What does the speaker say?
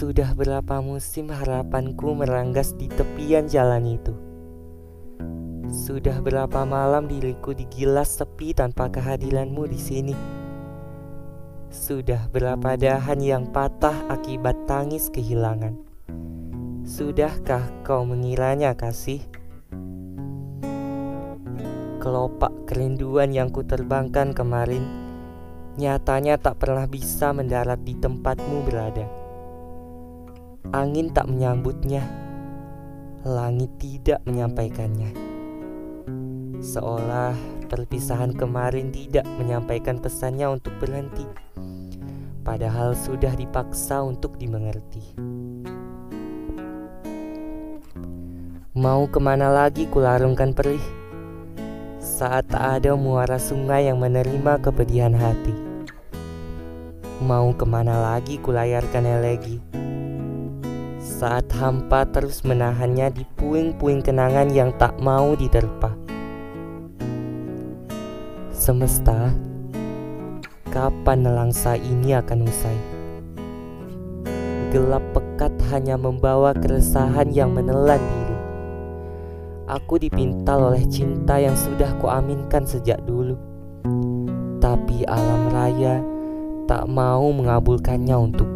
Sudah berapa musim harapanku meranggas di tepian jalan itu. Sudah berapa malam diriku digilas sepi tanpa kehadiranmu di sini. Sudah berapa dahan yang patah akibat tangis kehilangan. Sudahkah kau mengiranya kasih? Kelopak kerinduan yang kuterbangkan kemarin nyatanya tak pernah bisa mendarat di tempatmu berada. Angin tak menyambutnya, langit tidak menyampaikannya. Seolah perpisahan kemarin tidak menyampaikan pesannya untuk berhenti, padahal sudah dipaksa untuk dimengerti. Mau ke mana lagi kularungkan perih saat tak ada muara sungai yang menerima kepedihan hati. Mau ke mana lagi kulayarkan elegi saat hampa terus menahannya di puing-puing kenangan yang tak mau diterpa. Semesta, kapan nelangsa ini akan usai? Gelap pekat hanya membawa keresahan yang menelan diri. Aku dipintal oleh cinta yang sudah kuaminkan sejak dulu. Tapi alam raya tak mau mengabulkannya untukku.